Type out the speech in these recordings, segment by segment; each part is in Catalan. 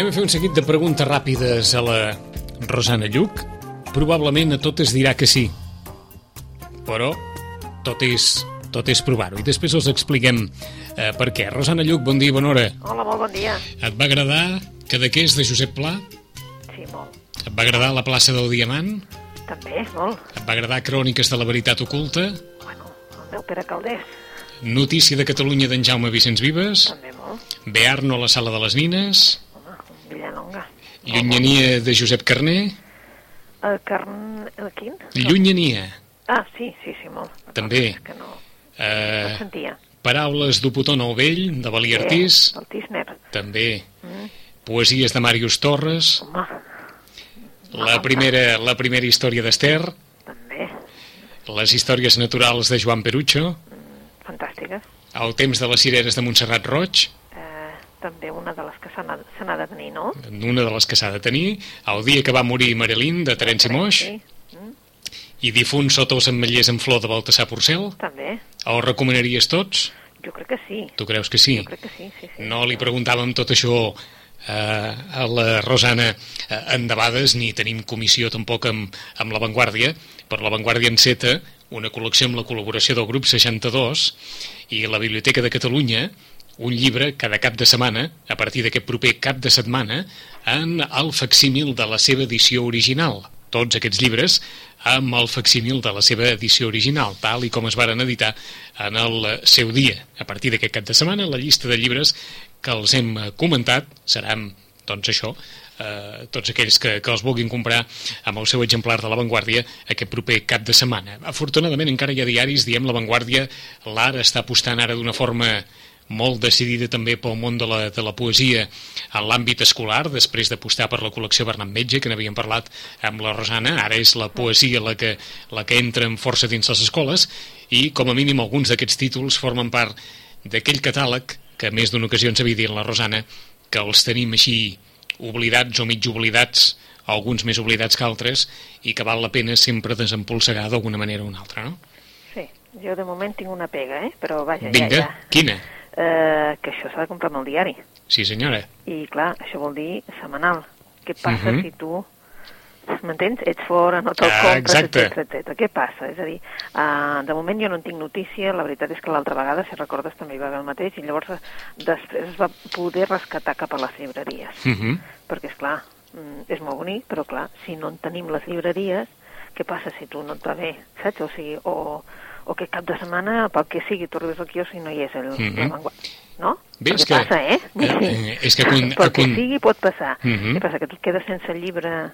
Anem a fer un seguit de preguntes ràpides a la Rosana Lluc. Probablement a totes dirà que sí. Però tot és, tot és provar-ho. I després us expliquem eh, per què. Rosana Lluc, bon dia i bona hora. Hola, molt bon dia. Et va agradar Cadaqués de Josep Pla? Sí, molt. Et va agradar la plaça del Diamant? També, molt. Et va agradar Cròniques de la Veritat Oculta? Bueno, el meu Pere Caldés, Notícia de Catalunya d'en Jaume Vicenç Vives? també molt. Bearno a la sala de les Nines? Villalonga. Llunyania de Josep Carner? El carn... El quin? Llunyania. Ah, sí, sí, sí, molt. També. És que no, no Eh, sentia. paraules d'Opotó Nou Vell, de Valí Artís? Eh, el Tisner. També. Mm, Poesies de Màrius Torres? home, La primera, la primera història d'Ester? també. Les històries naturals de Joan Perucho? Fantàstiques. El temps de les cireres de Montserrat Roig? També una de les que se n'ha de tenir, no? Una de les que s'ha de tenir. El dia que va morir Marilyn, de Terenci Moix? Sí, mm, I difunt sota els ametllers en flor de Baltasar Porcel? també. Els recomanaries tots? Jo crec que sí. Tu creus que sí? Jo crec que sí, sí, sí. No li preguntàvem tot això eh, a la Rosana eh, endebades, ni tenim comissió tampoc amb, amb La Vanguardia, però La Vanguardia enceta una col·lecció amb la col·laboració del grup 62 i la Biblioteca de Catalunya un llibre cada cap de setmana, a partir d'aquest proper cap de setmana, en el facsímil de la seva edició original. Tots aquests llibres amb el facsímil de la seva edició original, tal i com es varen editar en el seu dia. A partir d'aquest cap de setmana, la llista de llibres que els hem comentat seran, doncs això, eh, tots aquells que, que els vulguin comprar amb el seu exemplar de La Vanguardia aquest proper cap de setmana. Afortunadament encara hi ha diaris, diem La Vanguardia, l'ara està apostant ara d'una forma molt decidida també pel món de la, de la poesia en l'àmbit escolar, després d'apostar per la col·lecció Bernat Metge, que n'havíem parlat amb la Rosana, ara és la poesia la que, la que entra amb força dins les escoles, i com a mínim alguns d'aquests títols formen part d'aquell catàleg que a més d'una ocasió ens havia dit la Rosana, que els tenim així oblidats o mig oblidats, alguns més oblidats que altres, i que val la pena sempre desempolsegar d'alguna manera o una altra, no? Sí, jo de moment tinc una pega, eh? Però vaja, Vinga, ja, ja. quina? Eh, que això s'ha de comprar amb el diari. Sí, senyora. I clar, això vol dir setmanal. Què passa Mhm. si tu, m'entens? Ets fora, no te'l Ah, compres, etcètera, etcètera. Què passa? És a dir, uh, de moment jo no en tinc notícia, la veritat és que l'altra vegada, si recordes, també hi va haver el mateix, i llavors després es va poder rescatar cap a les llibreries. Uh -huh. Perquè, és clar, mm, és molt bonic, però clar, si no en tenim les llibreries, què passa si tu no et va bé, saps? O sigui, o, o que cap de setmana, pel que sigui, arribes al quiosc i no hi és el, la vanguardia, no? Bé, és que- passa, eh? eh, eh, és que quan- pel que quan- sigui pot passar. Mhm. Què passa, que tu et quedes sense llibre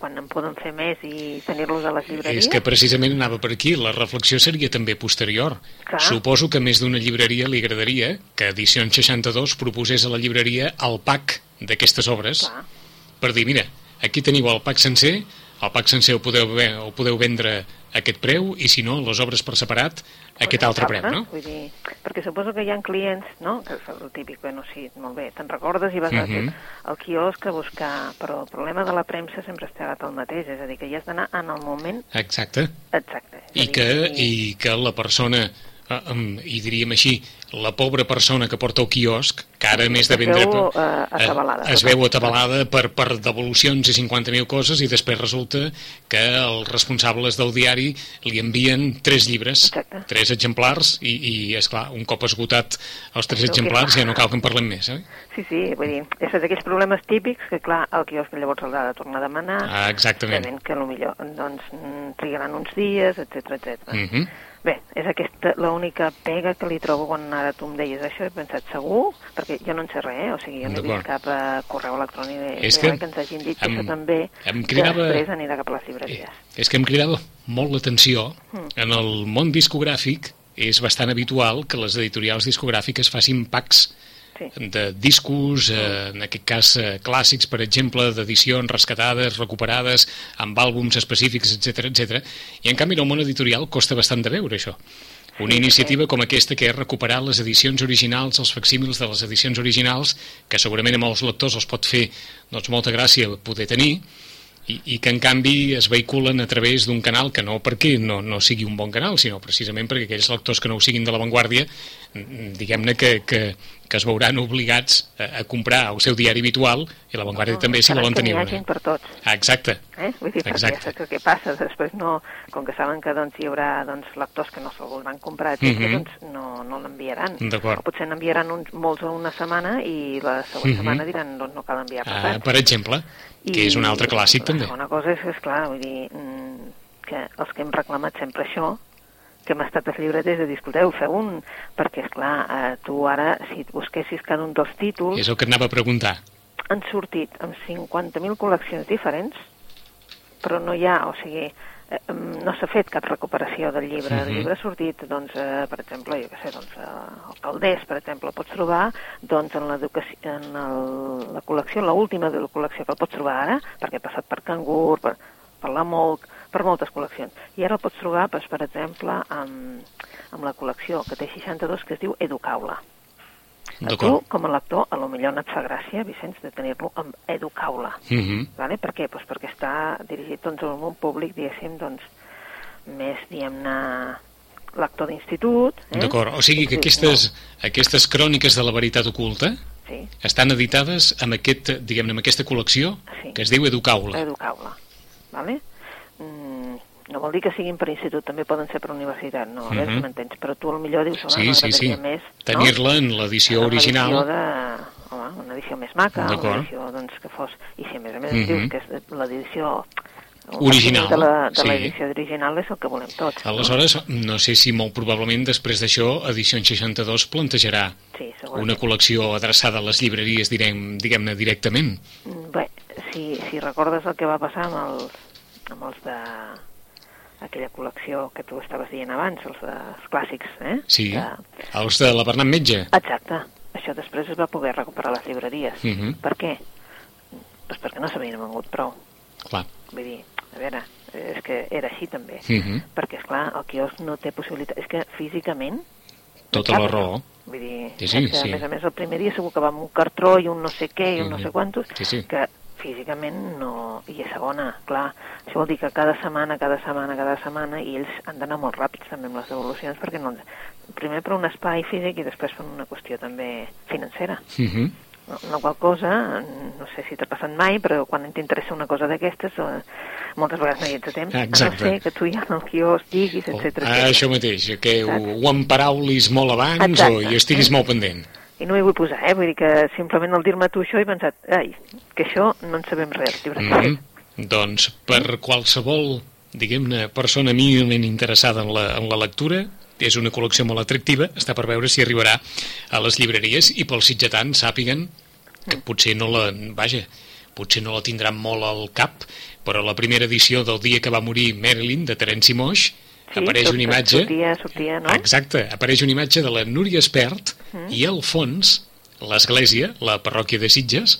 quan en poden fer més i tenir-los a les llibreries? És que precisament anava per aquí, la reflexió seria també posterior. Clar. Suposo que més d'una llibreria li agradaria que Edicions 62 proposés a la llibreria el pack d'aquestes obres Clar. per dir, mira, aquí teniu el pack sencer, el pack sencer ho podeu, ho podeu vendre aquest preu i si no, les obres per separat a aquest altre preu, no? Vull dir, perquè suposo que hi ha clients, no?, que és el típic, bueno, sí, molt bé, te'n recordes i vas Mhm. uh -huh. al quiosc a buscar, però el problema de la premsa sempre ha estat el mateix, és a dir, que hi has d'anar en el moment Exacte. exacte. I dir, que, i que la persona, i diríem així, la pobra persona que porta el quiosc, que ara més de Es vendre... veu, per- eh, atabalada. es veu atabalada per, per devolucions i 50.000 coses i després resulta que els responsables del diari li envien tres llibres, Exacte. tres exemplars i, i és clar, un cop esgotat els tres què exemplars ja no cal que en parlem més, eh? Sí, sí, vull dir, és d'aquells problemes típics que, clar, el quiosc llavors l'ha de tornar a demanar, Ah, exactament. que potser doncs, trigaran uns dies, etc etc. Mhm. Bé, és aquesta l'única pega que li trobo quan ara tu em deies això, he pensat segur, perquè jo no en sé res, eh? o sigui, jo no he vist cap uh, correu electrònic de, És que que ens hagin dit que em- això també em cridava- després anirà cap a les Eh, llibreries. és que em cridava molt l'atenció Mm. en el món discogràfic és bastant habitual que les editorials discogràfiques facin packs Sí. de discos, eh, en aquest cas eh, clàssics, per exemple, d'edicions rescatades, recuperades, amb àlbums específics, etc etc. I en canvi en el món editorial costa bastant de veure això. Una iniciativa com aquesta que és recuperar les edicions originals, els facsímils de les edicions originals, que segurament amb els lectors els pot fer doncs, molta gràcia poder tenir, i, i que en canvi es vehiculen a través d'un canal que no perquè no, no sigui un bon canal, sinó precisament perquè aquells lectors que no ho siguin de l'avantguàrdia, diguem-ne que, que, que es veuran obligats a, a comprar el seu diari habitual i l'avantguàrdia no, també si volen tenir una. Per tots. Ah, exacte. Eh? Vull dir, Exacte. perquè què passa? Després no, com que saben que doncs, hi haurà doncs, lectors que no se'l voldran comprar, etc, mm -hmm. doncs no, no l'enviaran. O potser n'enviaran uns, molts a una setmana i la següent mm -hmm. setmana diran doncs no cal enviar ah, Per exemple, I, que és un altre clàssic també. Una cosa és, és clar, vull dir, mm, que els que hem reclamat sempre això, que hem estat els llibreters de dir, escolteu, feu un... Perquè, és clar, eh, tu ara, si et busquessis cada un dels títols... És el que et anava a preguntar. Han sortit amb 50.000 col·leccions diferents, però no hi ha, o sigui, no s'ha fet cap recuperació del llibre. Uh -huh. El llibre ha sortit, doncs, eh, per exemple, jo què sé, doncs, eh, el Caldés, per exemple, el pots trobar doncs, en, en el, la col·lecció, l'última de la col·lecció que el pots trobar ara, perquè ha passat per Cangur, per, per la Molc, per moltes col·leccions. I ara el pots trobar, doncs, per exemple, amb, amb la col·lecció que té 62 que es diu Educaula. A tu, com a lector, a lo millor no et fa gràcia, Vicenç, de tenir-lo amb Educaula. Uh mhm. -huh. vale? Per què? Pues perquè està dirigit doncs, a un públic, diguéssim, doncs, més, diguem-ne, lector d'institut. Eh? D'acord, o sigui que aquestes, aquestes cròniques de la veritat oculta sí. estan editades amb, aquest, diguem amb aquesta col·lecció sí. que es diu Educaula. Educaula, vale? No vol dir que siguin per institut, també poden ser per universitat, no, uh -huh. m'entens, però tu millor dius, home, sí, sí, sí. més... Tenir-la no? en l'edició original. Edició, de, home, una edició més maca, una edició doncs, que fos... I si a més a més uh -huh. dius que és l'edició original. De l'edició sí. original és el que volem tots. Aleshores, no? no sé si molt probablement després d'això Edició 62 plantejarà sí, una col·lecció adreçada a les llibreries, diguem-ne, directament. Mm, bé, si, si recordes el que va passar amb els, amb els de aquella col·lecció que tu estaves dient abans, els, de, els clàssics, eh? Sí, de... els de la Bernat Metge. Exacte. Això després es va poder recuperar les llibreries. Uh mhm. -huh. Per què? Pues perquè no s'havien vengut prou. Clar. Vull dir, a veure, és que era així també. Uh mhm. -huh. Perquè, és clar, el quiosc no té possibilitat... És que físicament... Tota la raó. Vull dir, sí, sí, que, sí. a més a més el primer dia segur que va amb un cartró i un no sé què i un uh -huh. no mhm. sé quantos, sí, sí. que físicament no... I és segona, clar. Això vol dir que cada setmana, cada setmana, cada setmana, i ells han d'anar molt ràpids també amb les devolucions, perquè no... Primer per un espai físic i després per una qüestió també financera. Uh mhm. -huh. No, la qual cosa, no sé si t'ha passat mai, però quan t'interessa una cosa d'aquestes, eh, moltes vegades no hi ets a temps. Exacte. A no ser que tu ja en el quiosc diguis, etc. Oh, ah, això mateix, que ho, ho emparaulis molt abans Exacte. o hi estiguis eh? molt pendent i no m'hi vull posar, eh? Vull dir que simplement al dir-me tu això he pensat, ai, que això no en sabem res. Mm -hmm. Doncs per qualsevol, diguem-ne, persona mínimament interessada en la, en la lectura, és una col·lecció molt atractiva, està per veure si arribarà a les llibreries i pels sitgetans sàpiguen que mm. potser no la... Vaja, potser no la tindran molt al cap, però la primera edició del dia que va morir Marilyn, de Terenci Moix, sí, apareix una imatge... Sortia, sortia, no? Exacte, apareix una imatge de la Núria Espert mm. i al fons l'església, la parròquia de Sitges,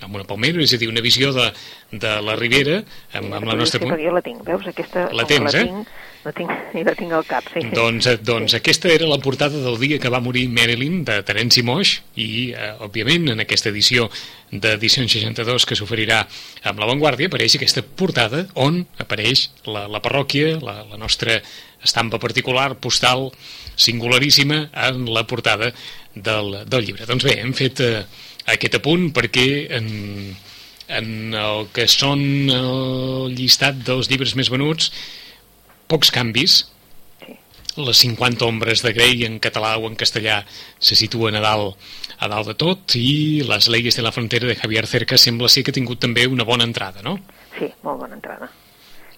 amb una palmera, és a dir, una visió de, de la Ribera amb, amb la nostra... Sí, jo la tinc, veus? Aquesta, la tens, la eh? Tinc, la tinc, i la tinc al cap, sí. Doncs, eh, doncs sí. aquesta era la portada del dia que va morir Marilyn, de Terenci Moix, i, eh, òbviament, en aquesta edició d'edició 62 que s'oferirà amb l'avantguàrdia, apareix aquesta portada on apareix la, la parròquia, la, la nostra estampa particular, postal, singularíssima, en la portada del, del llibre. Doncs bé, hem fet... Eh, aquest apunt perquè en, en el que són el llistat dels llibres més venuts pocs canvis les 50 ombres de Grey en català o en castellà se situen a dalt, a dalt de tot i les leyes de la frontera de Javier Cerca sembla ser que ha tingut també una bona entrada, no? Sí, molt bona entrada.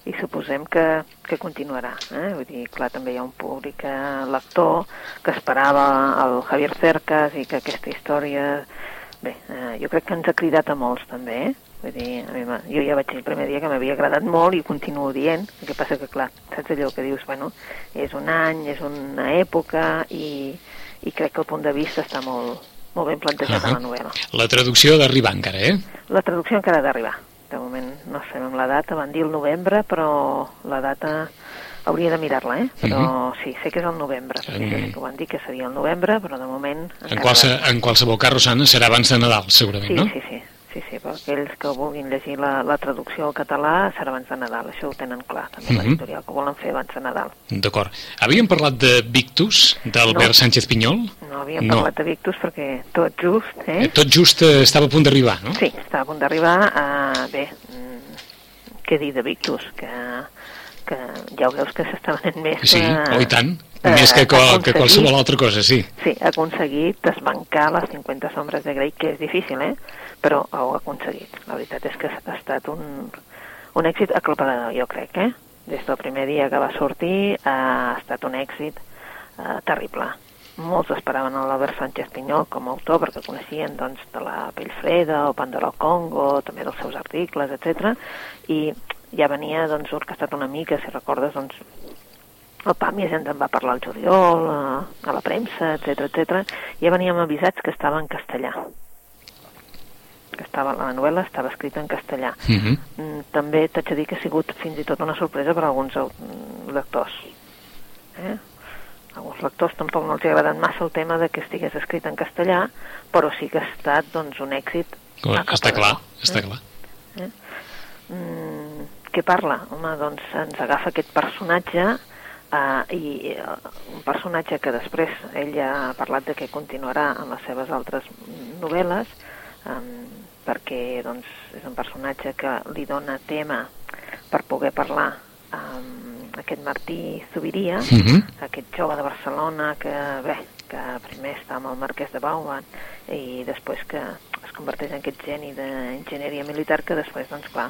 I suposem que, que continuarà. Eh? Vull dir, clar, també hi ha un públic eh, lector que esperava el Javier Cercas i que aquesta història Bé, eh, jo crec que ens ha cridat a molts també, eh? Vull dir, a mi jo ja vaig dir el primer dia que m'havia agradat molt i ho continuo dient, el que passa que, clar, saps allò que dius, bueno, és un any, és una època i, i crec que el punt de vista està molt, molt ben plantejat uh -huh. a la novel·la. La traducció d'arribar encara, eh? La traducció encara ha d'arribar. De moment no sabem la data, van dir el novembre, però la data Hauria de mirar-la, eh? Però uh mhm. -huh. sí, sé que és el novembre, perquè mm. que ho van dir que seria el novembre, però de moment... En, qualse, en qualsevol cas, Rosana, serà abans de Nadal, segurament, sí, no? Sí, sí, sí, sí, aquells que vulguin llegir la, la traducció al català serà abans de Nadal, això ho tenen clar, també uh -huh. l'editorial que volen fer abans de Nadal. D'acord. Havíem parlat de Victus, d'Albert no. Sánchez Pinyol? No havíem no. parlat de Victus perquè tot just, eh? eh tot just eh, estava a punt d'arribar, no? Sí, estava a punt d'arribar. Uh, bé, mm, què dir de Victus? Que, que ja ho veus que s'està venent més... Sí, uh, oh, i tant. Eh, Més que, qual, que qualsevol altra cosa, sí. Sí, ha aconseguit desbancar les 50 sombres de Grey, que és difícil, eh? Però ho ha aconseguit. La veritat és que ha estat un, un èxit aclaparador, jo crec, eh? Des del primer dia que va sortir ha estat un èxit eh, terrible. Molts esperaven l'Albert Sánchez Pinyol com a autor perquè coneixien doncs, de la Pell Freda o Pandora al Congo, també dels seus articles, etc. I ja venia doncs, orquestat una mica, si recordes, doncs, el PAMI ens en va parlar el juliol, a, a la premsa, etc etc. Ja veníem avisats que estava en castellà que estava, la novel·la estava escrita en castellà. Uh mhm. -huh. Mm, també t'haig de dir que ha sigut fins i tot una sorpresa per a alguns lectors. Eh? A alguns lectors tampoc no els ha agradat massa el tema de que estigués escrit en castellà, però sí que ha estat doncs, un èxit. Clar, està clar, està eh? clar. Eh? Mm, què parla? Home, doncs ens agafa aquest personatge Uh, i uh, un personatge que després ell ja ha parlat de que continuarà en les seves altres novel·les um, perquè doncs, és un personatge que li dona tema per poder parlar amb aquest Martí Zubiria, uh mhm. -huh. aquest jove de Barcelona que, bé, que primer està amb el marquès de Bauman i després que es converteix en aquest geni d'enginyeria militar que després, doncs clar,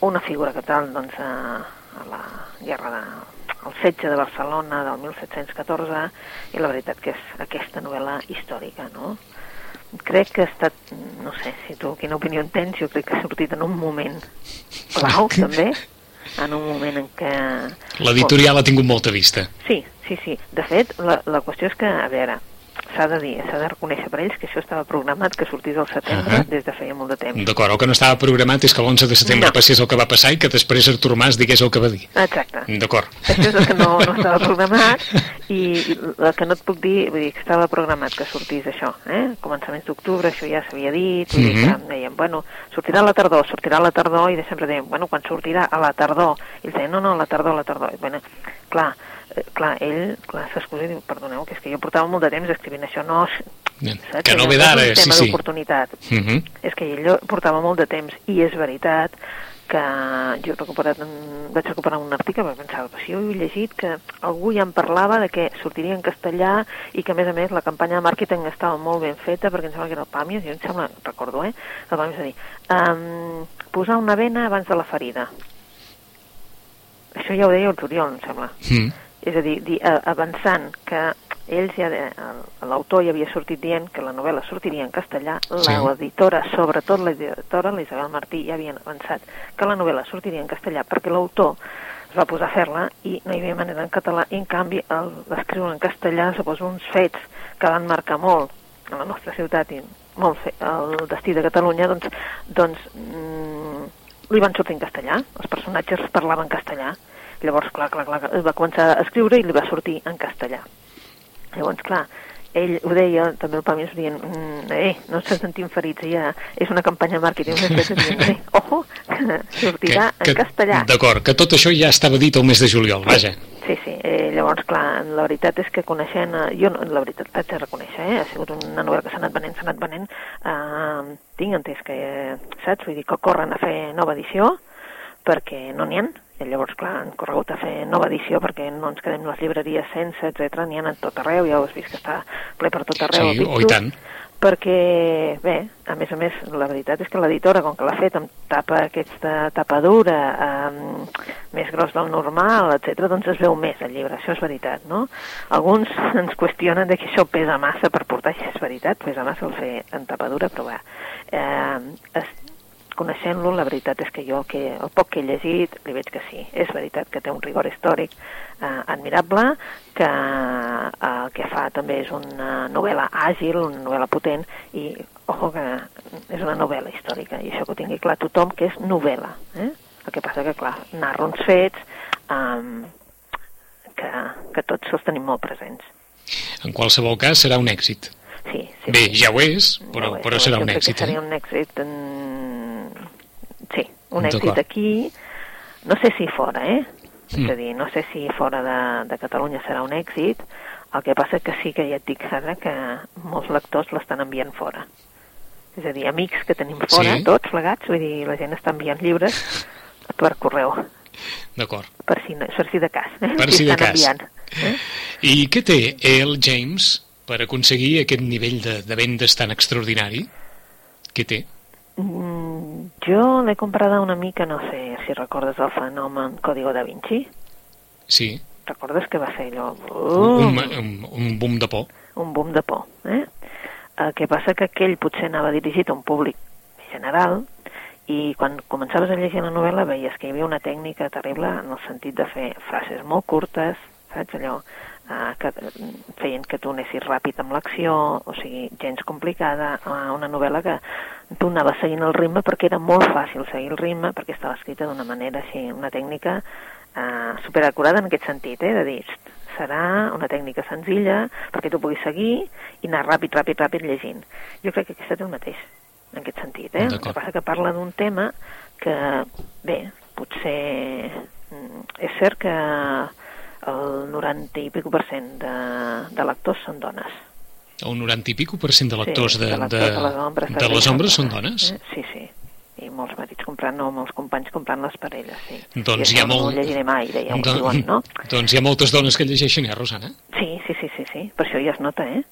una figura que tal doncs, a, a la guerra de, el setge de Barcelona del 1714 i la veritat que és aquesta novel·la històrica, no? Crec que ha estat, no sé, si tu quina opinió en tens, jo crec que ha sortit en un moment clau, també, en un moment en què... L'editorial ha tingut molta vista. Sí, sí, sí. De fet, la, la qüestió és que, a veure, s'ha de dir, s'ha de reconèixer per ells que això estava programat que sortís al setembre uh -huh. des de feia molt de temps. D'acord, el que no estava programat és que l'11 de setembre no. passés el que va passar i que després Artur Mas digués el que va dir. Exacte. D'acord. Això és el que no, no estava programat i el que no et puc dir, vull dir que estava programat que sortís això, eh? Començaments d'octubre, això ja s'havia dit, vull uh -huh. dir que dèiem, bueno, sortirà a la tardor, sortirà a la tardor i de sempre dèiem, bueno, quan sortirà a la tardor? I ells deien, no, no, a la tardor, a la tardor. I, bueno, clar, clar, ell, clar, s'excusa i diu, perdoneu, que és que jo portava molt de temps escrivint això, no, saps? Que no ve d'ara, sí, sí. d'oportunitat. Uh. -huh. És que ell portava molt de temps i és veritat que jo he recuperat, vaig recuperar un article perquè pensava, si jo he llegit que algú ja em parlava de que sortiria en castellà i que a més a més la campanya de màrqueting estava molt ben feta perquè em sembla que era el Pàmies, jo em sembla, recordo, eh? El Pàmies dir, um, posar una vena abans de la ferida. Això ja ho deia el Turiol, em sembla. Mm. És a dir, dir avançant que ells ja, l'autor ja havia sortit dient que la novel·la sortiria en castellà, sí. l'editora, sobretot l'editora, l'Isabel Martí, ja havien avançat que la novel·la sortiria en castellà perquè l'autor es va posar a fer-la i no hi havia manera en català i en canvi l'escriure en castellà suposa uns fets que van marcar molt a la nostra ciutat i molt fe, el destí de Catalunya doncs, doncs mm, li van sortir en castellà, els personatges parlaven castellà Llavors, clar, clar, clar, va començar a escriure i li va sortir en castellà. Llavors, clar, ell ho deia, també el Pàmies dient, mm, eh, no se sentim ferits, ja és una campanya de màrqueting, dient, eh, ojo, que sortirà que, que, en castellà. D'acord, que tot això ja estava dit el mes de juliol, vaja. Sí, sí, eh, llavors, clar, la veritat és que coneixent, eh, jo la veritat haig de reconèixer, eh, ha sigut una novel·la que s'ha anat venent, s'ha anat venent, eh, tinc entès que, eh, saps, vull dir que corren a fer nova edició, perquè no n'hi ha, i llavors, clar, han corregut a fer nova edició perquè no ens quedem les llibreries sense, etc. N'hi ha a tot arreu, ja ho has vist que està ple per tot arreu. Sí, o i tant. Perquè, bé, a més a més, la veritat és que l'editora, com que l'ha fet amb tapa aquesta tapa dura, eh, més gros del normal, etc., doncs es veu més el llibre, això és veritat, no? Alguns ens qüestionen de que això pesa massa per portar, i és veritat, pesa massa el fer en tapa dura, però bé, eh, es, coneixent-lo, la veritat és que jo que, el poc que he llegit li veig que sí. És veritat que té un rigor històric eh, admirable, que eh, el que fa també és una novel·la àgil, una novel·la potent, i, ojo, que és una novel·la històrica, i això que ho tingui clar tothom, que és novel·la. Eh? El que passa que, clar, narra uns fets eh, que, que tots els tenim molt presents. En qualsevol cas, serà un èxit. Sí, sí, Bé, ja ho és, però, Ja ho és, però serà és. un èxit, eh? un èxit... En... Sí, un D'acord. èxit aquí. No sé si fora, eh? Mm. És a dir, no sé si fora de, de Catalunya serà un èxit, el que passa que sí que ja et dic ara que molts lectors l'estan enviant fora. És a dir, amics que tenim fora, Sí. tots plegats, vull dir, la gent està enviant llibres per correu, D'acord. per si, no- per si de cas. Eh? Per Si si de cas. Enviant, eh? I què té el James per aconseguir aquest nivell de, de vendes tan extraordinari? Què té? Mm, jo l'he comprada una mica, no sé si recordes el fenomen Código da Vinci. Sí, Recordes que va ser allò... un, Uh, un, un boom de por. un boom de por. Eh? El que passa que aquell potser anava dirigit a un públic general i quan començaves a llegir la novel·la veies que hi havia una tècnica terrible en el sentit de fer frases molt curtes, saps allò, eh, que feien que tu anessis ràpid amb l'acció, o sigui, gens complicada, eh, una novel·la que tu anaves seguint el ritme perquè era molt fàcil seguir el ritme perquè estava escrita d'una manera així, una tècnica eh, superacurada en aquest sentit, eh, de dir, "Xt, serà una tècnica senzilla perquè tu puguis seguir i anar ràpid, ràpid, ràpid llegint. Jo crec que aquesta té el mateix, en aquest sentit. Eh? El que passa que parla d'un tema que, bé, potser mm, és cert que el 90 i pico per cent de, de lectors són dones. Un 90 i pico per cent de lectors de, de, de, lectors de les ombres, de les ombres són dones? Eh? Sí, sí. I molts marits comprant, no, molts companys comprant les parelles, sí. Doncs hi ha molt... No llegiré mai, deia, Don- diuen, no? Doncs hi ha moltes dones que llegeixen, eh, Rosana? Sí, sí, sí, sí, sí. Per això ja es nota, eh?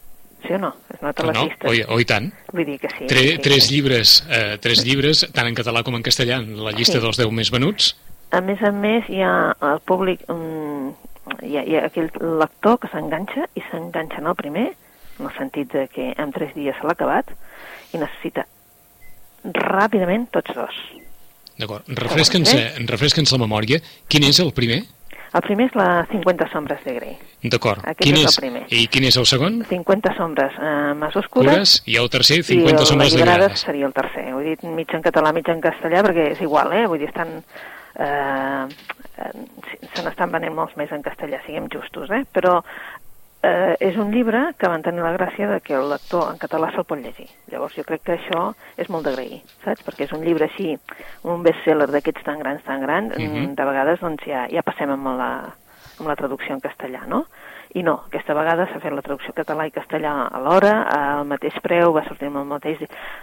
Sí o no? Es nota a les no? llistes. O, i- o i tant. Vull dir que sí. Tre, sí, tres sí. llibres, eh, tres llibres, tant en català com en castellà, en la llista Sí. dels 10 més venuts. A més a més, hi ha el públic, um, hi, ha, hi ha aquell lector que s'enganxa i s'enganxa en el primer, en el sentit de que en tres dies se l'ha acabat i necessita ràpidament tots dos. D'acord. Refresca'ns refresca'ns la memòria. Quin és el primer? El primer és la 50 sombres de Grey. D'acord. Quin és el és, primer. I quin és el segon? 50 sombres eh, més oscures Cures. I el tercer, 50 i sombres de grades. seria el tercer. He dit mig en català, mig en castellà, perquè és igual, eh? Vull dir, estan... Eh, eh, se n'estan venent molts més en castellà, siguem justos, eh? Però eh, és un llibre que van tenir la gràcia de que el lector en català se'l pot llegir. Llavors jo crec que això és molt d'agrair, saps? Perquè és un llibre així, un bestseller d'aquests tan grans, tan grans, mm Mhm. de vegades doncs ja, ja passem amb la, amb la traducció en castellà, no? I no, aquesta vegada s'ha fet la traducció català i castellà alhora, al mateix preu, va sortir amb el mateix,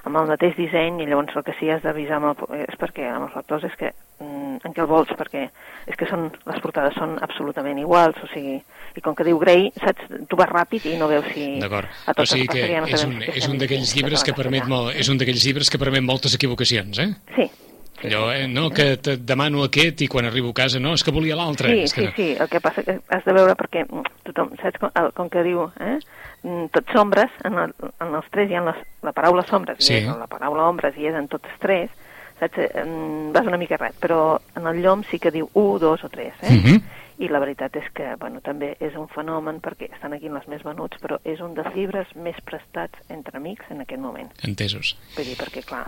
amb el mateix disseny, i llavors el que sí has d'avisar és perquè amb els lectors és que mm, en què el vols, perquè és que són, les portades són absolutament iguals, o sigui, i com que diu Grey, saps, tu vas ràpid i no veus si D'acord. O tots sigui que ja no és un, si és un d'aquells llibres que permet molt, és un d'aquells llibres que permet moltes equivocacions, eh? Sí, sí, Allò, eh, no, que te demano aquest i quan arribo a casa, no, és que volia l'altre. Sí, és que sí, sí, el que passa que has de veure perquè tothom, saps com, el, com que diu, eh? Mm, Tots sombres, en, el, en els tres hi ha les, la paraula sombres, Sí. i és, la paraula ombres i és en totes tres, saps? Eh, vas una mica res, però en el llom sí que diu un, dos o tres, eh? Mhm. I la veritat és que, bueno, també és un fenomen perquè estan aquí les més venuts, però és un dels llibres més prestats entre amics en aquest moment. Entesos. Vull dir, perquè, clar,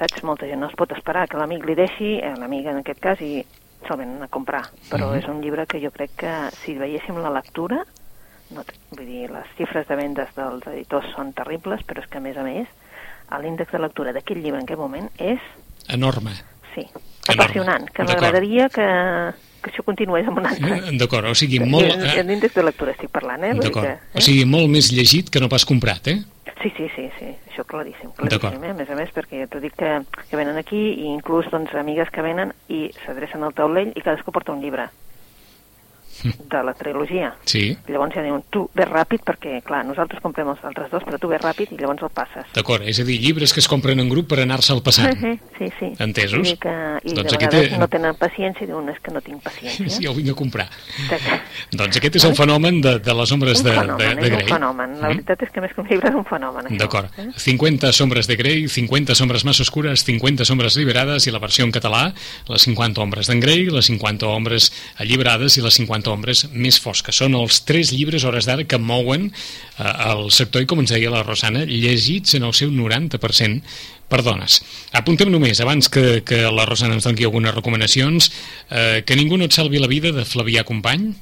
saps, molta gent no es pot esperar que l'amic li deixi, eh, l'amic en aquest cas, i se'l venen a comprar. Però Mhm. és un llibre que jo crec que si veiéssim la lectura, no, vull dir, les xifres de vendes dels editors són terribles, però és que, a més a més, l'índex de lectura d'aquest llibre en aquest moment és, Enorme. sí, Enorme. apassionant, que m'agradaria que, que això continués amb un altre. Eh, D'acord, o sigui, molt... Eh, Eh, L'índex de lectura estic parlant, eh? D'acord. que, O sigui, molt més llegit que no pas comprat, eh? Sí, sí, sí, sí, això claríssim, claríssim, eh? a més a més, perquè t'ho dic que, que venen aquí i inclús doncs, amigues que venen i s'adrecen al taulell i cadascú porta un llibre de la trilogia. Sí. Llavors ja diuen, tu ve ràpid perquè, clar, nosaltres comprem els altres dos, però tu ve ràpid i llavors el passes. D'acord, és a dir, llibres que es compren en grup per anar-se'l passant. Sí, sí, sí. Entesos. Dir que, I Doncs de vegades és- no tenen paciència i diuen, és que no tinc paciència. Sí, el vinc a comprar. Doncs aquest és el fenomen de, de les ombres un de, fenomen, de, de Grey. un fenomen. La Mm? veritat és que més que un llibre és un fenomen. D'acord. Eh? 50 sombres de Grey, 50 sombres més oscures, 50 sombres liberades i la versió en català, les 50 ombres d'en Grey, les 50 ombres alliberades i les 50 ombres més fosques. Són els tres llibres, hores d'ara, que mouen eh, el sector i, com ens deia la Rosana, llegits en el seu 90% per dones. Apuntem només, abans que, que la Rosana ens doni algunes recomanacions, eh, que ningú no et salvi la vida de Flavià Company.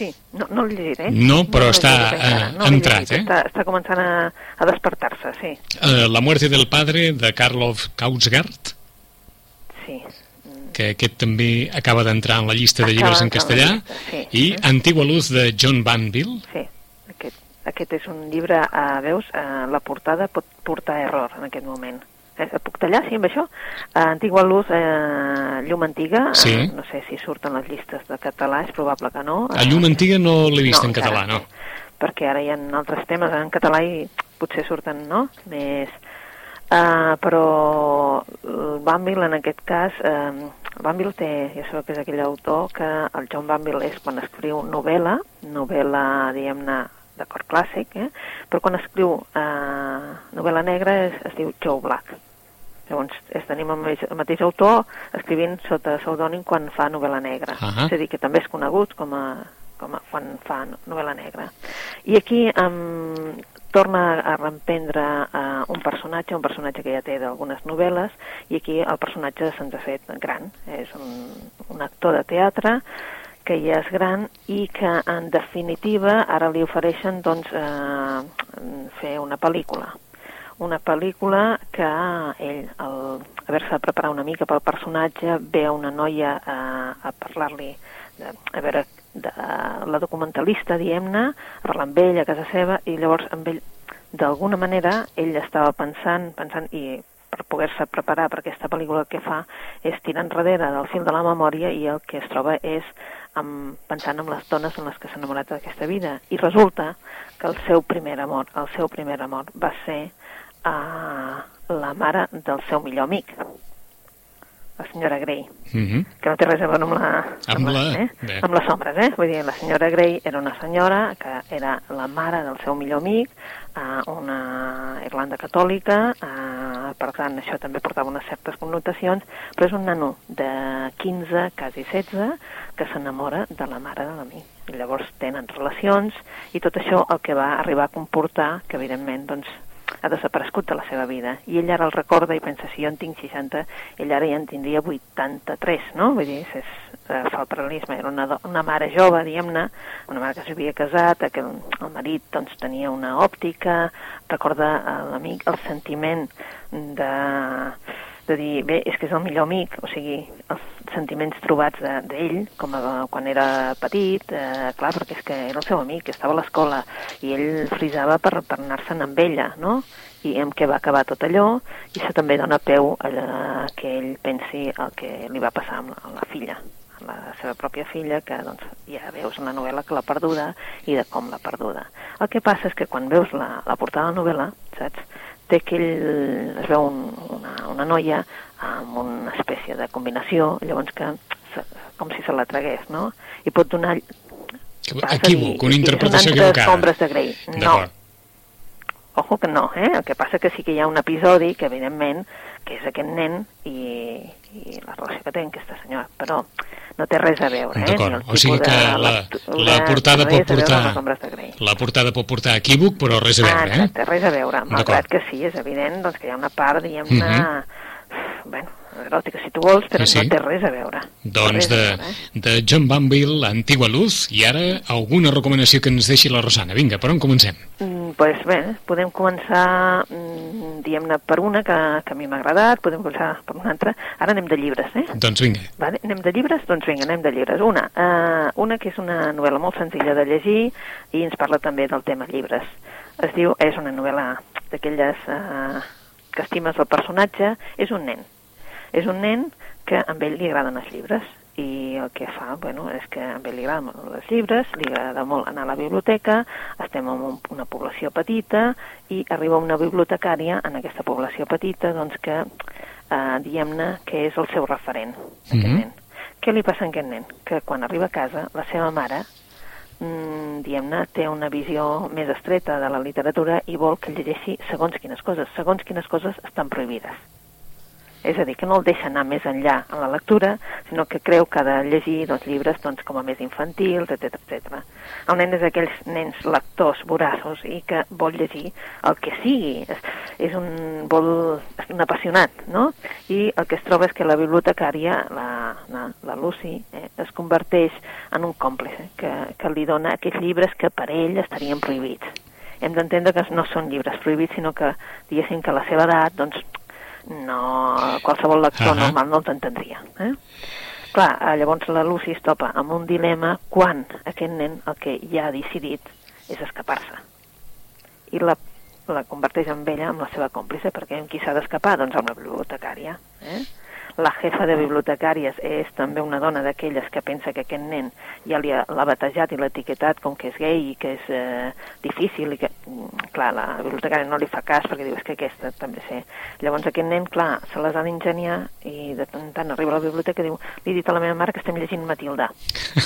sí. No, no llegit, eh? No, però l'he està, llegit encara. eh, no entrat, llegit. eh? Està, està començant a, a despertar-se, sí. Eh, La muerte del padre, de Karlov Kautsgaard, Sí. Que aquest també acaba d'entrar en la llista de llibres en castellà, sí. i Antigua Luz, de John Banville, Sí, aquest, aquest és un llibre, eh, veus, eh, la portada pot portar error en aquest moment. Eh, puc tallar, sí, amb això? Eh, Antigua Luz, eh, Llum Antiga, Sí. eh, no sé si surten les llistes de català, és probable que no. A Llum Antiga no l'he vist No, en català, no. Perquè ara hi ha altres temes en català i potser surten, no?, més... Uh, però el Banville en aquest cas uh, Banville té, ja sabeu que és aquell autor que el John Banville és quan escriu novel·la novel·la, diguem-ne d'acord clàssic, eh? però quan escriu uh, novel·la negra es, es diu Joe Black llavors és, tenim el mateix, el mateix autor escrivint sota pseudònim quan fa novel·la negra Ahà. és a dir, que també és conegut com a, com a quan fa no- novel·la negra i aquí um, torna a reemprendre uh, un personatge, un personatge que ja té d'algunes novel·les, i aquí el personatge se'ns ha fet gran. És un, un actor de teatre que ja és gran i que, en definitiva, ara li ofereixen doncs, eh, fer una pel·lícula. Una pel·lícula que ell, al haver-se de preparar una mica pel personatge, ve una noia a, a parlar-li, a veure, de la documentalista, diem-ne, a parlar amb ell a casa seva, i llavors amb ell, d'alguna manera, ell estava pensant, pensant, i per poder-se preparar per aquesta pel·lícula el que fa és tirar enrere del fil de la memòria i el que es troba és amb, pensant en les dones en les que s'ha enamorat d'aquesta vida. I resulta que el seu primer amor, el seu primer amor va ser uh, la mare del seu millor amic, la senyora Grey Mhm. que no té res a veure amb, la, Amb la- eh? bé. amb les ombres, eh? Vull dir, la senyora Grey era una senyora que era la mare del seu millor amic, eh, una Irlanda catòlica, eh, per tant, això també portava unes certes connotacions, però és un nano de 15, quasi 16, que s'enamora de la mare de l'amic. I llavors tenen relacions i tot això el que va arribar a comportar que, evidentment, doncs, ha desaparegut de la seva vida. I ell ara el recorda i pensa, si jo en tinc 60, ell ara ja en tindria 83, no? Vull dir, és, eh, fa el paral·lelisme. Era una, una mare jove, diguem-ne, una mare que s'havia casat, que el, el marit doncs, tenia una òptica, recorda a l'amic el sentiment de, de dir, bé, és que és el millor amic, o sigui, els sentiments trobats de- d'ell, com a, quan era petit, eh, clar, perquè és que era el seu amic, que estava a l'escola, i ell frisava per, per anar-se'n amb ella, no? i amb què va acabar tot allò, i això també dona peu a que ell pensi el que li va passar amb la, amb la filla, la seva pròpia filla, que doncs, ja veus en la novel·la que l'ha perduda i de com l'ha perduda. El que passa és que quan veus la, la portada de la novel·la, saps, té aquell, es veu un, una, una noia amb una espècie de combinació, llavors que se, com si se la tragués, no? I pot donar... Equívoc, una interpretació equivocada. ombres de Grey. No. Ojo que no, eh? El que passa que sí que hi ha un episodi que, evidentment, que és aquest nen i, i la relació que té amb aquesta senyora, però no té res a veure, eh? D'acord, o sigui que de la, la portada pot portar la portada pot portar equívoc, però res a Ah, veure, eh? exacte, res a veure, malgrat que sí, és evident doncs, que hi ha una part, diguem-ne, Mhm. bueno, eròtica si tu vols, però Sí, sí. no té res a veure. Doncs a de, veure, eh? de John Banville, Antigua Luz, i ara alguna recomanació que ens deixi la Rosana. Vinga, per on comencem? Mm, pues bé, podem començar, mm, diguem-ne, per una que, que a mi m'ha agradat, podem començar per una altra. Ara anem de llibres, eh? Doncs vinga. Vale? Anem de llibres? Doncs vinga, anem de llibres. Una, uh, una que és una novel·la molt senzilla de llegir i ens parla també del tema llibres. Es diu, és una novel·la d'aquelles uh, que estimes el personatge, és un nen. És un nen que a ell li agraden els llibres i el que fa, bueno, és que a ell li agraden molt els llibres, li agrada molt anar a la biblioteca, estem en un, una població petita i arriba una bibliotecària en aquesta població petita doncs que, eh, diguem-ne, que és el seu referent, aquest Mhm. nen. Què li passa a aquest nen? Que quan arriba a casa, la seva mare, mm, diguem-ne, té una visió més estreta de la literatura i vol que llegeixi segons quines coses. Segons quines coses estan prohibides. És a dir, que no el deixa anar més enllà en la lectura, sinó que creu que ha de llegir doncs, llibres doncs, com a més infantils, etc etc. El nen és aquells nens lectors voraços i que vol llegir el que sigui. És, és, un, vol, és un apassionat, no? I el que es troba és que la bibliotecària, la, la, la Lucy, eh, es converteix en un còmplice que, que li dona aquests llibres que per ell estarien prohibits. Hem d'entendre que no són llibres prohibits, sinó que, diguéssim, que a la seva edat, doncs, no, qualsevol lector uh -huh. normal no els entendria. Eh? Clar, eh, llavors la Lucy es topa amb un dilema quan aquest nen el que ja ha decidit és escapar-se. I la, la converteix en ella amb la seva còmplice, perquè amb qui s'ha d'escapar? Doncs amb la bibliotecària. Eh? La jefa de bibliotecàries és també una dona d'aquelles que pensa que aquest nen ja l'ha batejat i l'ha etiquetat com que és gay i que és eh, difícil i que, mm, clar, la bibliotecària no li fa cas perquè diu que aquesta també sé. Llavors aquest nen, clar, se les ha d'ingeniar i de tant en tant arriba a la biblioteca i diu li he dit a la meva mare que estem llegint Matilda.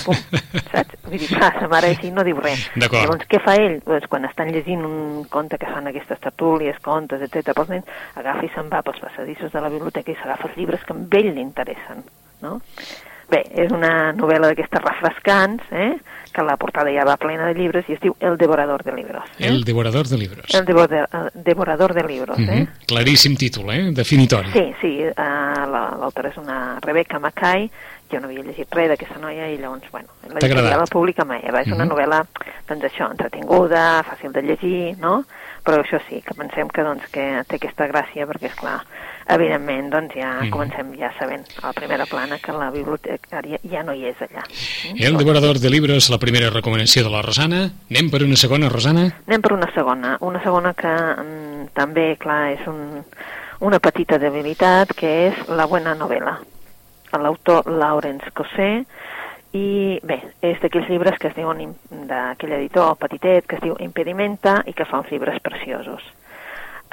Pum, saps? Vull dir, clar, sa mare així no diu res. Llavors, què fa ell? Doncs quan estan llegint un conte que fan aquestes tertúlies, contes, etc pels nens, agafa i se'n va pels passadissos de la biblioteca i s'agafa els llibres que amb ell li interessen, no? Bé, és una novel·la d'aquestes refrescants, eh? que la portada ja va plena de llibres i es diu El devorador de libros. Eh? El devorador de libros. El, devo de, el devorador de libros, eh? Mm -hmm. Claríssim títol, eh? Definitori. Sí, sí, uh, l'autora és una Rebecca Mackay, jo no havia llegit res d'aquesta noia i llavors, bueno, la la pública mai, és una mm -hmm. novel·la, doncs això, entretinguda, fàcil de llegir, no? Però això sí, que pensem que, doncs, que té aquesta gràcia perquè, és clar, evidentment, doncs ja mm. comencem ja sabent a la primera plana que la bibliotecària ja no hi és allà. Mm? El devorador de llibres, la primera recomanació de la Rosana. Anem per una segona, Rosana? Anem per una segona. Una segona que mm, també, clar, és un, una petita debilitat, que és la buena novela. L'autor Lawrence Cosé, i bé, és d'aquells llibres que es diuen d'aquell editor petitet que es diu Impedimenta i que fa uns llibres preciosos.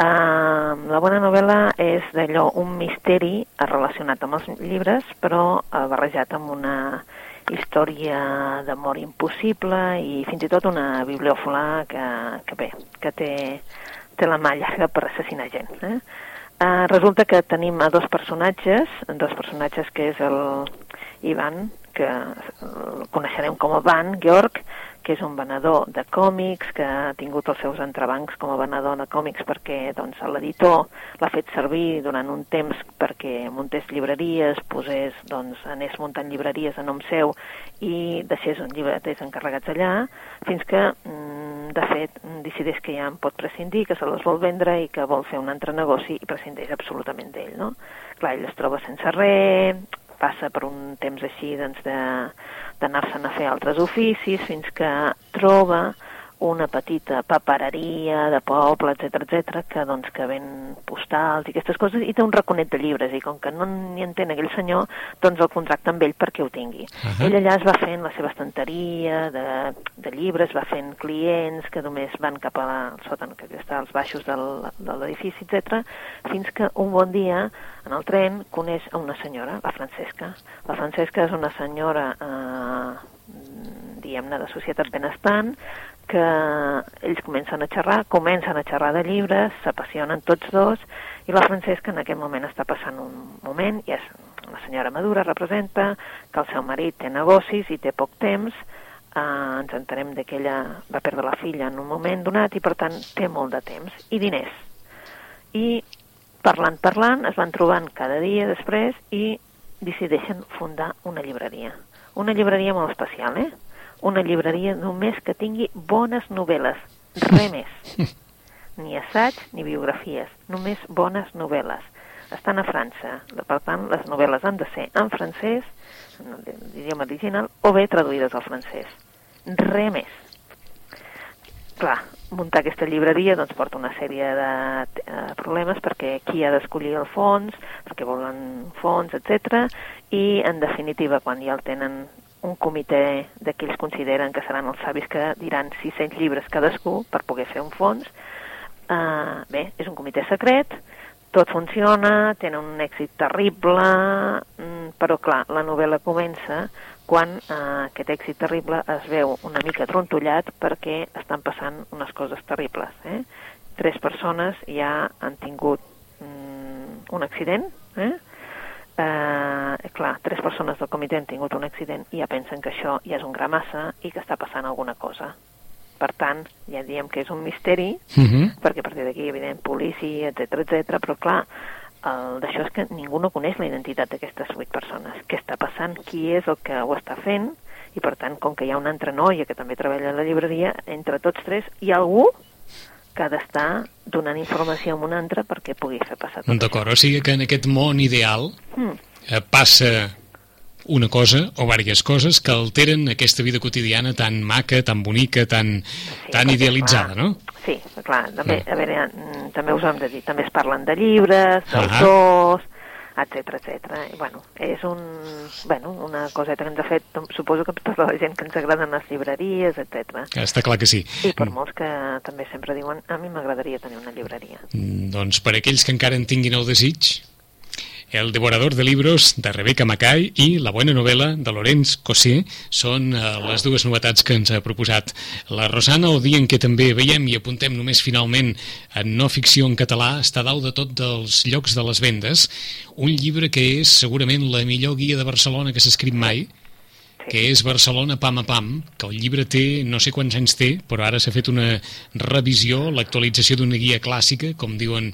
Uh, la bona novel·la és d'allò, un misteri relacionat amb els llibres, però uh, barrejat amb una història d'amor impossible i fins i tot una bibliòfola que, que bé, que té, té la mà llarga per assassinar gent. Eh? Uh, resulta que tenim a dos personatges, dos personatges que és el Ivan, que el coneixerem com a Van Georg, que és un venedor de còmics, que ha tingut els seus entrebancs com a venedor de còmics perquè doncs, l'editor l'ha fet servir durant un temps perquè muntés llibreries, posés, doncs, anés muntant llibreries a nom seu i deixés llibreters encarregats allà, fins que, mm, de fet, decideix que ja en pot prescindir, que se les vol vendre i que vol fer un altre negoci i prescindeix absolutament d'ell, no? Clar, ell es troba sense res, passa per un temps així doncs, d'anar-se'n a fer altres oficis fins que troba una petita papereria de poble, etc etc que, doncs, que ven postals i aquestes coses, i té un raconet de llibres, i com que no n'hi entén aquell senyor, doncs el contracta amb ell perquè ho tingui. Uh -huh. Ell allà es va fent la seva estanteria de, de llibres, va fent clients que només van cap a la, al sòtan, que està als baixos del, de l'edifici, etc, fins que un bon dia, en el tren, coneix a una senyora, la Francesca. La Francesca és una senyora... Eh, diguem-ne, de societat benestant, que ells comencen a xerrar, comencen a xerrar de llibres, s'apassionen tots dos, i la Francesca en aquest moment està passant un moment, i és una senyora madura, representa que el seu marit té negocis i té poc temps, eh, ens entenem que ella va perdre la filla en un moment donat i per tant té molt de temps, i diners. I parlant, parlant, es van trobant cada dia després i decideixen fundar una llibreria. Una llibreria molt especial, eh? Una llibreria només que tingui bones novel·les, res més. Ni assaig ni biografies, només bones novel·les. Estan a França, per tant, les novel·les han de ser en francès, en l'idioma original, o bé traduïdes al francès. Res més. Clar, muntar aquesta llibreria doncs, porta una sèrie de eh, problemes perquè qui ha d'escollir el fons, perquè volen fons, etc. I, en definitiva, quan ja el tenen un comitè de qui ells consideren que seran els savis que diran 600 llibres cadascú per poder fer un fons. Uh, bé, és un comitè secret, tot funciona, tenen un èxit terrible, mm, però clar, la novel·la comença quan uh, aquest èxit terrible es veu una mica trontollat perquè estan passant unes coses terribles. Eh? Tres persones ja han tingut mm, un accident Eh? Eh, clar, tres persones del comitè han tingut un accident i ja pensen que això ja és un gra massa i que està passant alguna cosa. Per tant, ja diem que és un misteri, Uh -huh. perquè a partir d'aquí, evident, policia, etc etc. però clar, d'això és que ningú no coneix la identitat d'aquestes vuit persones. Què està passant? Qui és el que ho està fent? I per tant, com que hi ha una altra noia que també treballa a la llibreria, entre tots tres hi ha algú que ha d'estar donant informació a un altre perquè pugui fer passar tot D'acord, o sigui que en aquest món ideal. Mm. Eh, passa una cosa o diverses coses que alteren aquesta vida quotidiana tan maca, tan bonica, tan, Sí, tan idealitzada, clar, no? Sí, clar, també, Mm. a veure, mm, també us ho hem de dir, també es parlen de llibres, Ah. d'autors, etc etc. I bueno, és un, bueno, una coseta que ens ha fet, suposo que tota la gent que ens agraden les llibreries, etc. Està clar que sí. I per molts que també sempre diuen, a mi m'agradaria tenir una llibreria. Mm, Doncs per aquells que encara en tinguin el desig, El devorador de libros de Rebecca Mackay i La bona novel·la de Lorenz Cossé són eh, les dues novetats que ens ha proposat la Rosana, o dia en què també veiem i apuntem només finalment en no ficció en català, està dalt de tot dels llocs de les vendes, un llibre que és segurament la millor guia de Barcelona que s'ha escrit mai, que és Barcelona pam a pam, que el llibre té, no sé quants anys té, però ara s'ha fet una revisió, l'actualització d'una guia clàssica, com diuen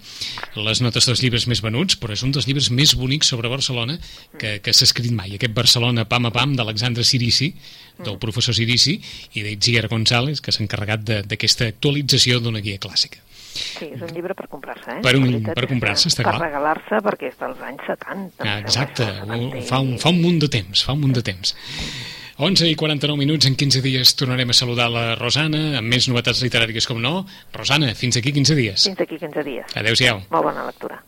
les notes dels llibres més venuts, però és un dels llibres més bonics sobre Barcelona que, que s'ha escrit mai. Aquest Barcelona pam a pam d'Alexandre Sirici, del professor Sirici, i d'Itziar González, que s'ha encarregat de- d'aquesta actualització d'una guia clàssica. Sí, és un llibre per comprar-se, eh? Per un- per comprar-se, està per clar. regalar-se, perquè és dels anys 70. em Ah, exacte, això, ho- 70 fa un, fa un munt de temps, fa un munt de temps. 11 i 49 minuts, en 15 dies tornarem a saludar la Rosana, amb més novetats literàries com no. Rosana, fins aquí 15 dies. Fins aquí 15 dies. Adéu-siau. Molt bona lectura.